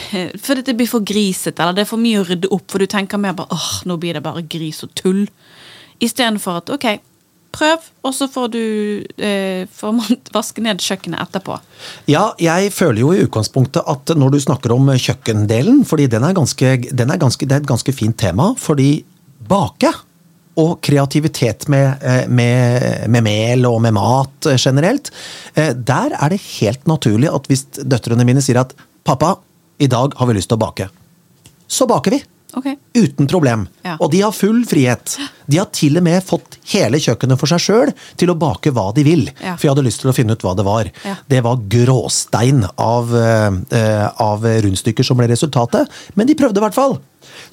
for det blir for grisete, eller det er for mye å rydde opp, for du tenker mer bare åh, nå blir det bare gris og tull. Istedenfor at ok, prøv, og så får du eh, får man vaske ned kjøkkenet etterpå. Ja, jeg føler jo i utgangspunktet at når du snakker om kjøkkendelen, fordi den er ganske, den er ganske, det er et ganske fint tema, fordi bake og kreativitet med, eh, med, med, mel og med mat generelt, eh, der er det helt naturlig at hvis døtrene mine sier at pappa, i dag har vi lyst til å bake. Så baker vi. Okay. Uten problem. Ja. Og de har full frihet. De har til og med fått hele kjøkkenet for seg sjøl til å bake hva de vil. Ja. For jeg hadde lyst til å finne ut hva det var. Ja. Det var gråstein av, uh, av rundstykker som ble resultatet. Men de prøvde i hvert fall.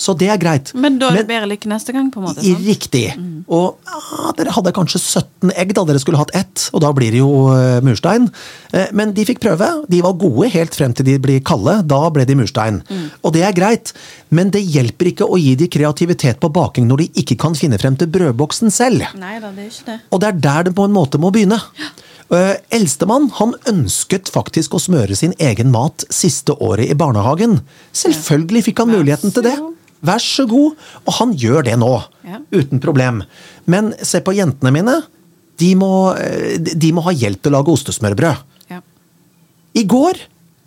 Så det er greit. Men da er det bedre lykke neste gang? på en måte? Sånn? Riktig. Mm. Og ja, dere hadde kanskje 17 egg da dere skulle hatt ett, og da blir det jo uh, murstein. Uh, men de fikk prøve. De var gode helt frem til de blir kalde. Da ble de murstein. Mm. Og det er greit, men det hjelper ikke å gi de kreativitet på baking når de ikke kan finne frem til brødboksen selv. Nei da, det er ikke det. Og det er der det på en måte må begynne. Ja. Uh, Eldstemann han ønsket faktisk å smøre sin egen mat siste året i barnehagen. Selvfølgelig fikk han muligheten til det. Vær så god! Og han gjør det nå. Uten problem. Men se på jentene mine. De må, eh, de må ha hjelp til å lage ostesmørbrød. I går,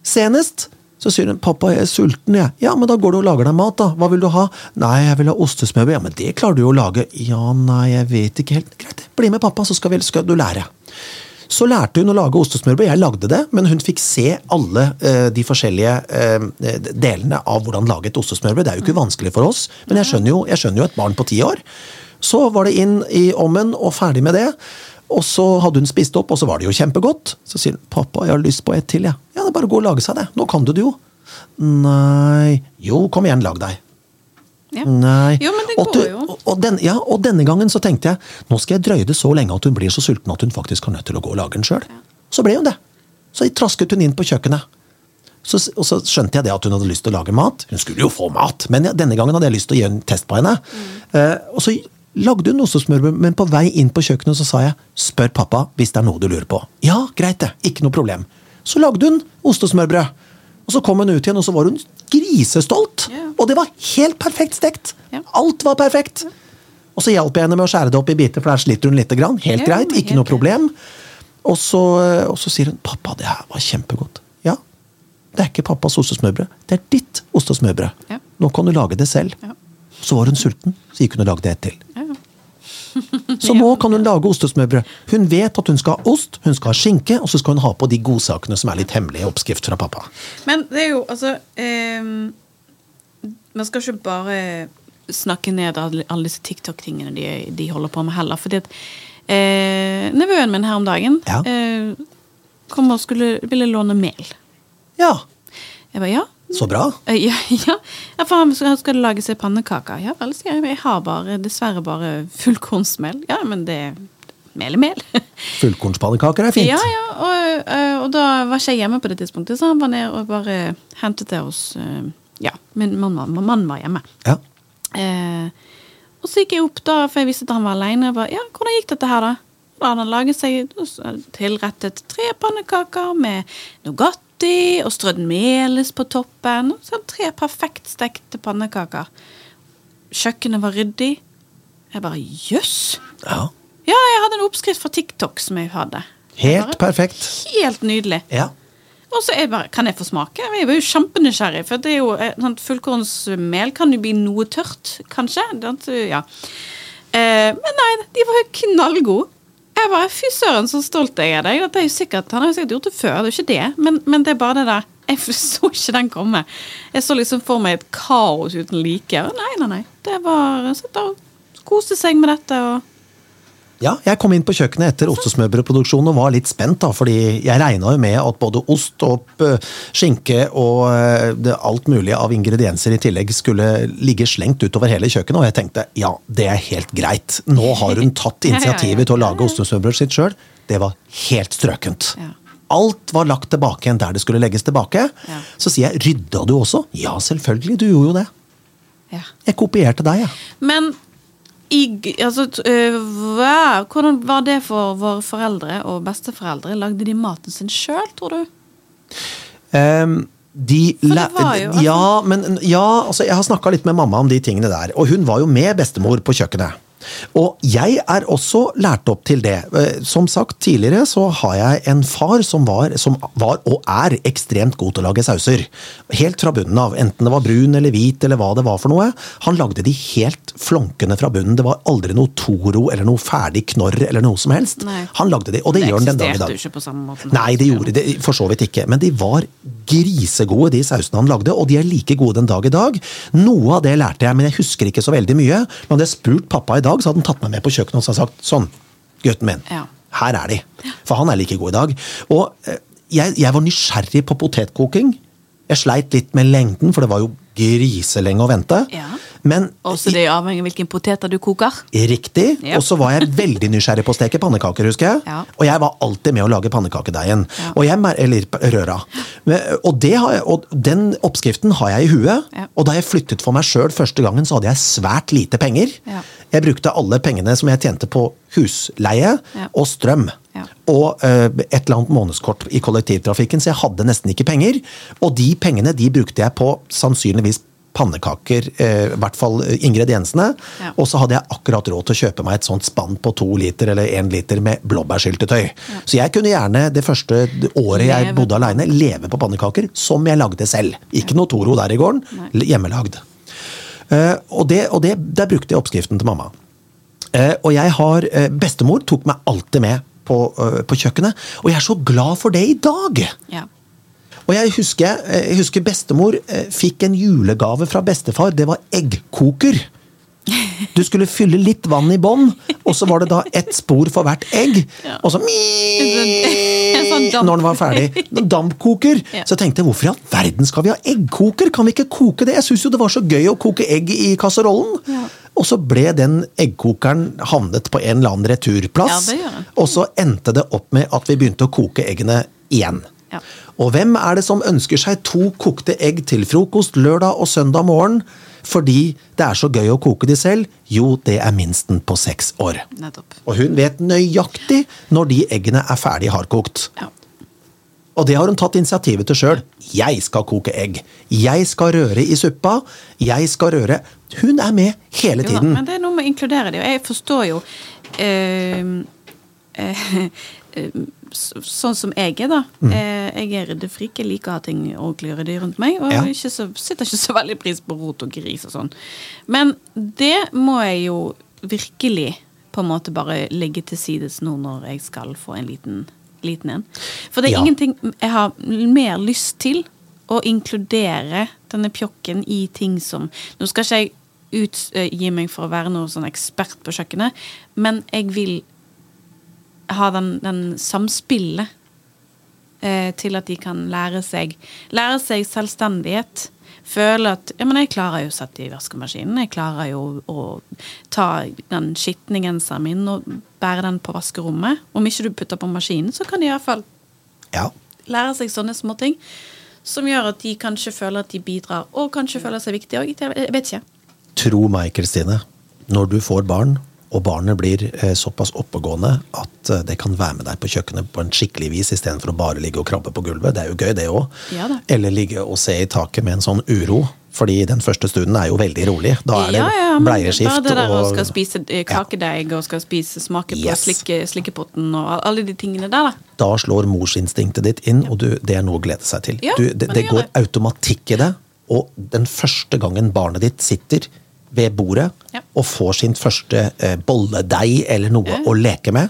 senest, så sier hun 'pappa, jeg er sulten', jeg. Ja, men da går du og lager deg mat, da. Hva vil du ha? Nei, jeg vil ha ostesmørbrød. Ja, men det klarer du jo å lage. Ja, nei, jeg vet ikke helt. Greit, bli med pappa, så skal, vi, skal du lære. Så lærte hun å lage ostesmørbrød. Jeg lagde det, men hun fikk se alle uh, de forskjellige uh, delene av hvordan lage et ostesmørbrød. Det er jo ikke vanskelig for oss, men jeg skjønner jo, jeg skjønner jo et barn på ti år. Så var det inn i ommen og ferdig med det. Og så hadde hun spist opp, og så var det jo kjempegodt. Så sier hun 'pappa, jeg har lyst på et til', jeg. Ja, det er bare å gå og lage seg det. Nå kan du det jo. Nei Jo, kom igjen, lag deg. Ja. Nei. Jo, men det går du- jo. Og, den, ja, og denne gangen så tenkte jeg nå skal jeg drøye det så lenge at hun blir så sulten at hun faktisk har nødt til å gå og lage den sjøl. Så ble hun det. Så trasket hun inn på kjøkkenet. Så, og så skjønte jeg det at hun hadde lyst til å lage mat. Hun skulle jo få mat, men ja, denne gangen hadde jeg lyst til å gjøre en test på henne. Eh, og så lagde hun ostesmørbrød, men på vei inn på kjøkkenet så sa jeg spør pappa hvis det er noe du lurer på. Ja, greit det, ikke noe problem. Så lagde hun ostesmørbrød. Og så kom hun ut igjen, og så var hun grisestolt. Ja. Og det var helt perfekt stekt. Ja. Alt var perfekt. Og så hjalp jeg henne med å skjære det opp i biter, for der sliter hun lite grann. Helt greit, ikke noe problem. Og så, og så sier hun 'pappa, det her var kjempegodt'. Ja, det er ikke pappas ostesmørbrød, det er ditt ostesmørbrød. Ja. Nå kan du lage det selv. Ja. Så var hun sulten, så gikk hun og lagde et til. Så nå kan hun lage ostesmørbrød. Hun vet at hun skal ha ost, hun skal ha skinke, og så skal hun ha på de godsakene som er litt hemmelige oppskrift fra pappa. Men det er jo altså eh, Man skal ikke bare snakke ned alle, alle disse TikTok-tingene de, de holder på med heller. Fordi at eh, nevøen min her om dagen Ja. eh, kom og skulle, ville låne mel. Ja, Jeg bare ja. Så bra. Eh, Ja, ja. ja for han skal, skal lage seg pannekaker. Ja vel, sier jeg. Jeg har bare, dessverre bare fullkornsmel. Ja, men det Mel i mel. Fullkornspannekaker er fint. Ja, ja, og, øh, og da var ikke jeg hjemme på det tidspunktet, så han var nede og bare hentet det hos øh, Ja, min mann var, hjemme. Ja. Eh, og så gikk jeg opp, da, for jeg visste at han var aleine. Ja, hvordan gikk dette her, da? Da hadde han laget seg tilrettet tre pannekaker med Nugatti og strødd melis på toppen. Sånn tre perfekt stekte pannekaker. Kjøkkenet var ryddig. Jeg bare jøss! ja. Ja, jeg hadde en oppskrift fra TikTok som jeg hadde. Helt perfekt. Helt nydelig. Ja. Og så er jeg bare, Kan jeg få smake? Jeg var jo kjempenysgjerrig. For det er jo, eh, sånn, fullkornsmel kan jo bli noe tørt, kanskje. Det, ja. eh, men nei, de var jo knallgode. Jeg bare, Fy søren, så stolt jeg er deg. Dette er jo sikkert, Han har jo sikkert gjort det før, det er jo ikke det. Men, men det er bare det der. Jeg så ikke den komme. Jeg så liksom for meg et kaos uten like. Nei, nei, nei. Det var Satt der og koste seg med dette. og Ja, jeg kom inn på kjøkkenet etter ostesmørbrødproduksjonen og var litt spent, da, fordi jeg regna jo med at både ost og eh, skinke og eh, alt mulig av ingredienser i tillegg skulle ligge slengt utover hele kjøkkenet, og jeg tenkte ja, det er helt greit. Nå har hun tatt Ja, ja, ja. initiativet til å lage ostesmørbrød sitt sjøl. Det var helt strøkent. Ja. Alt var lagt tilbake igjen der det skulle legges tilbake. Ja. Så sier jeg, rydda du også? Ja, selvfølgelig, du gjorde jo det. ja. Jeg kopierte deg, jeg. Men i, altså, hva, hvordan var det for våre foreldre og besteforeldre? Lagde de maten sin sjøl, tror du? Um, de var jo- altså- ja, men ja, altså jeg har snakka litt med mamma om de tingene der. Og hun var jo med bestemor på kjøkkenet. Og jeg er også lært opp til det. Eh, Som sagt tidligere så har jeg en far som var, som var og er ekstremt god til å lage sauser. Helt fra bunnen av. Enten det var brun eller hvit eller hva det var for noe. Han lagde de helt flonkende fra bunnen. Det var aldri noe Toro eller noe ferdig knorr eller noe som helst. Nei. Han lagde de, og det, gjør han den dag i eksisterte dag. jo ikke på samme måte. Nei, det gjorde det for så vidt ikke. Men de var grisegode, de sausene han lagde. Og de er like gode den dag i dag. Noe av det lærte jeg, men jeg husker ikke så veldig mye. Men hadde jeg spurt pappa i dag, så hadde han tatt meg med på kjøkkenet og så sagt sånn, gutten min, Ja. her er de. For han er like god i dag. Og eh, jeg, jeg var nysgjerrig på potetkoking. Jeg sleit litt med lengden, for det var jo griselenge å vente. Ja. Men Også det er avhengig av hvilken poteter du koker. Riktig. Ja. Og så var jeg veldig nysgjerrig på å steke pannekaker, husker jeg. Ja. Og jeg var alltid med å lage pannekakedeigen. Ja. Og jeg Eller røra. Og, det har jeg, og den oppskriften har jeg i huet. Ja. Og da jeg flyttet for meg sjøl første gangen, så hadde jeg svært lite penger. Jeg brukte alle pengene som jeg tjente på husleie og strøm. Ja. Og eh, et eller annet månedskort i kollektivtrafikken, så jeg hadde nesten ikke penger. Og de pengene de brukte jeg på sannsynligvis pannekaker, eh, i hvert fall eh, ingrediensene. Ja. Og så hadde jeg akkurat råd til å kjøpe meg et sånt spann på to liter eller én liter med blåbærsyltetøy. Så jeg kunne gjerne det første året jeg Leve bodde aleine, leve på pannekaker som jeg lagde selv. Ikke noe Toro der i gården, Nei. hjemmelagd. Eh, og det, og det, der brukte jeg oppskriften til mamma. Eh, og jeg har, eh, Bestemor tok meg alltid med på, på kjøkkenet, og jeg er så glad for det i dag! Ja. Og jeg husker, eh, jeg husker bestemor eh, fikk en julegave fra bestefar. Det var eggkoker. Du skulle fylle litt vann i bånn, og så var det da ett spor for hvert egg. Ja. Og så En sånn. Når den var ferdig. Dampkoker. Ja. Så jeg tenkte hvorfor i all verden skal vi ha eggkoker? Kan vi ikke koke det? Jeg syns jo det var så gøy å koke egg i kasserollen. Ja. Og så ble den eggkokeren havnet på en eller annen returplass. Og så endte det opp med at vi begynte å koke eggene igjen. Ja. Og hvem er det som ønsker seg to kokte egg til frokost lørdag og søndag morgen fordi det er så gøy å koke de selv? Jo, det er minsten på seks år. Nettopp. Og hun vet nøyaktig når de eggene er ferdig hardkokt. Ja. Og det har hun tatt initiativet til sjøl. Jeg skal koke egg. Jeg skal røre i suppa. Jeg skal røre Hun er med hele Jo tiden. men det er noe med å inkludere det. Og jeg forstår jo eh, eh, så- Sånn som jeg er, da. Mm. Eh, jeg er ryddefrik. Jeg liker å ha ting ordentlig ryddig rundt meg. Og Ja. ikke så, setter ikke så veldig pris på rot og gris og sånn. Men det må jeg jo virkelig på en måte bare legge til sides nå når jeg skal få en liten, liten en. For det er Ja. ingenting jeg har mer lyst til å inkludere denne pjokken i ting som Nå skal ikke jeg utgi meg for å være noen sånn ekspert på kjøkkenet, men jeg vil ha den, den samspillet eh, til at de kan lære seg Lære seg selvstendighet. Føle at ja, men jeg klarer jo å sette i vaskemaskinen. Jeg klarer jo å ta den skitne genseren min og bære den på vaskerommet. Om ikke du putter på maskinen, så kan de iallfall Ja. lære seg sånne småting. Som gjør at de kanskje føler at de bidrar, og kanskje føler seg viktige òg. Jeg vet ikke. Tro meg, Kristine. Når du får barn, og barnet blir eh, såpass oppegående at eh, det kan være med deg på kjøkkenet på en skikkelig vis istedenfor å bare ligge og krabbe på gulvet, det er jo gøy, det òg. Ja. Eller ligge og se i taket med en sånn uro. Fordi den første stunden er jo veldig rolig. Da er det ja, ja, bleieskift Bare det der å og skal spise kakedeig og skal spise smake på Yes. slikke, slikkepotten og alle de tingene der, da. Da slår morsinstinktet ditt inn, og du, det er noe å glede seg til. Ja, du, det, det det går det. automatikk i det, og den første gangen barnet ditt sitter ved bordet Ja. og får sin første eh, bolledeig eller noe Ja. å leke med,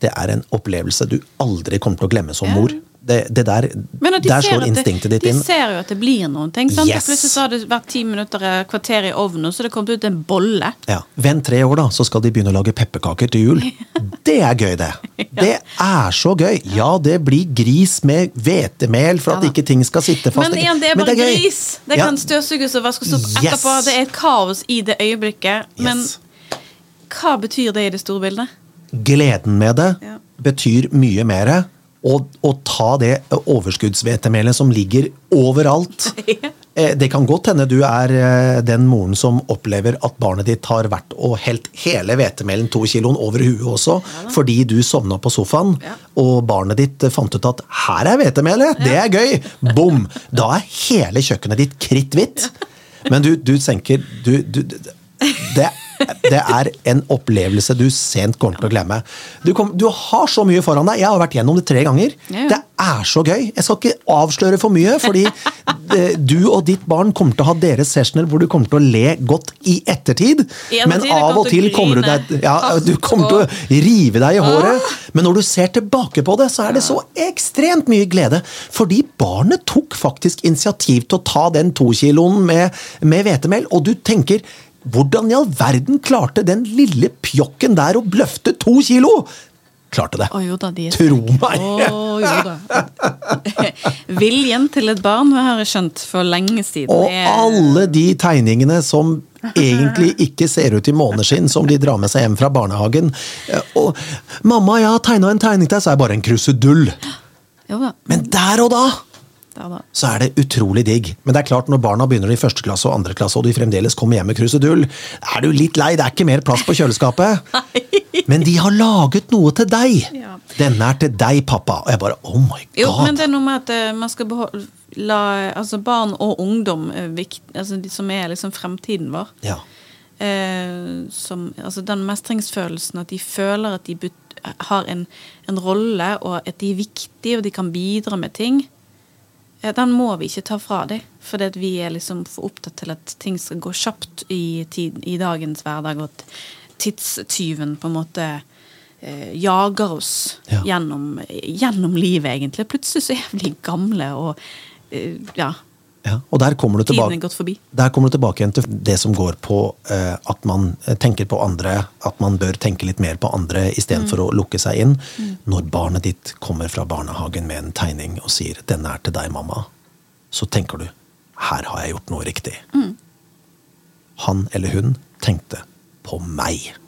det er en opplevelse du aldri kommer til å glemme som mor. Det, det der, de der slår instinktet det, ditt de ser jo at det blir noen ting. Sant? Yes. Plutselig så har det vært ti minutter, eh, kvarter i ovnen, og så det kommet ut en bolle. Ja. Vent tre år, da, så skal de begynne å lage pepperkaker til jul. Det er gøy, det. Det er så gøy. Ja, det blir gris med hvetemel for at ikke ting skal sitte fast. Men igjen, det er bare bare er gris. Det kan støvsuges og vaskes opp Yes. etterpå. Det er et kaos i det øyeblikket. Men Yes. hva betyr det i det store bildet? Gleden med det Ja. betyr mye mer. Å, å ta det overskuddshvetemelet som ligger overalt. Eh, Det kan godt hende du er eh, den moren som opplever at barnet ditt har vært og helt hele hvetemelen to kiloen over huet også, fordi du sovna på sofaen, Ja. og barnet ditt eh, fant ut at her er hvetemelet, det er gøy! Bom! Da er hele kjøkkenet ditt kritthvitt. Men du, du tenker du, du, det, det er en opplevelse du sent kommer til å glemme. Du, kom, du har så mye foran deg. Jeg har vært gjennom det tre ganger. Ja. Det er så gøy. Jeg skal ikke avsløre for mye, fordi du og ditt barn kommer til å ha deres sessioner hvor du kommer til å le godt i ettertid. I ettertid, Men av og til kommer du deg ja, Du kommer til å rive deg i håret. Men når du ser tilbake på det, så er det så ekstremt mye glede. Fordi barnet tok faktisk initiativ til å ta den tokiloen med, med hvetemel, og du tenker hvordan i all verden klarte den lille pjokken der å bløfte to kilo? Klarte det. Oh, da, de Tro meg. Oh. Viljen til et barn har jeg skjønt for lenge siden. Og alle de tegningene som egentlig ikke ser ut i måneskinn, som de drar med seg hjem fra barnehagen. Eh, Og 'Mamma, jeg har tegna en tegning til deg', så er det bare en krusedull. Men der og da Da. så er det utrolig digg. Men det er klart når barna begynner i første klasse og andre klasse, og de fremdeles kommer hjem med krusedull, er du litt lei. Det er ikke mer plass på kjøleskapet. Men de har laget noe til deg. Ja. Denne er til deg, pappa. Og jeg bare oh my god. Jo, men det er noe med at eh, man skal beholde la, altså barn og ungdom, eh, vikt, altså de som er liksom fremtiden vår. Ja. Eh, som, altså den mestringsfølelsen, at de føler at de har en, en rolle, og at de er viktige, og de kan bidra med ting. Den må vi ikke ta fra dem, fordi vi er liksom for opptatt til at ting skal gå kjapt i, tid, i dagens hverdag, og at tidstyven på en måte eh, jager oss Ja. gjennom, gjennom livet, egentlig. Plutselig så er vi gamle og eh, ja. Ja, og der kommer, du tilbake, er der kommer du tilbake igjen til det som går på eh, at man eh, tenker på andre, at man bør tenke litt mer på andre istedenfor Mm. å lukke seg inn. Når barnet ditt kommer fra barnehagen med en tegning og sier 'denne er til deg, mamma', så tenker du 'her har jeg gjort noe riktig'. Mm. Han eller hun tenkte på meg. Mm.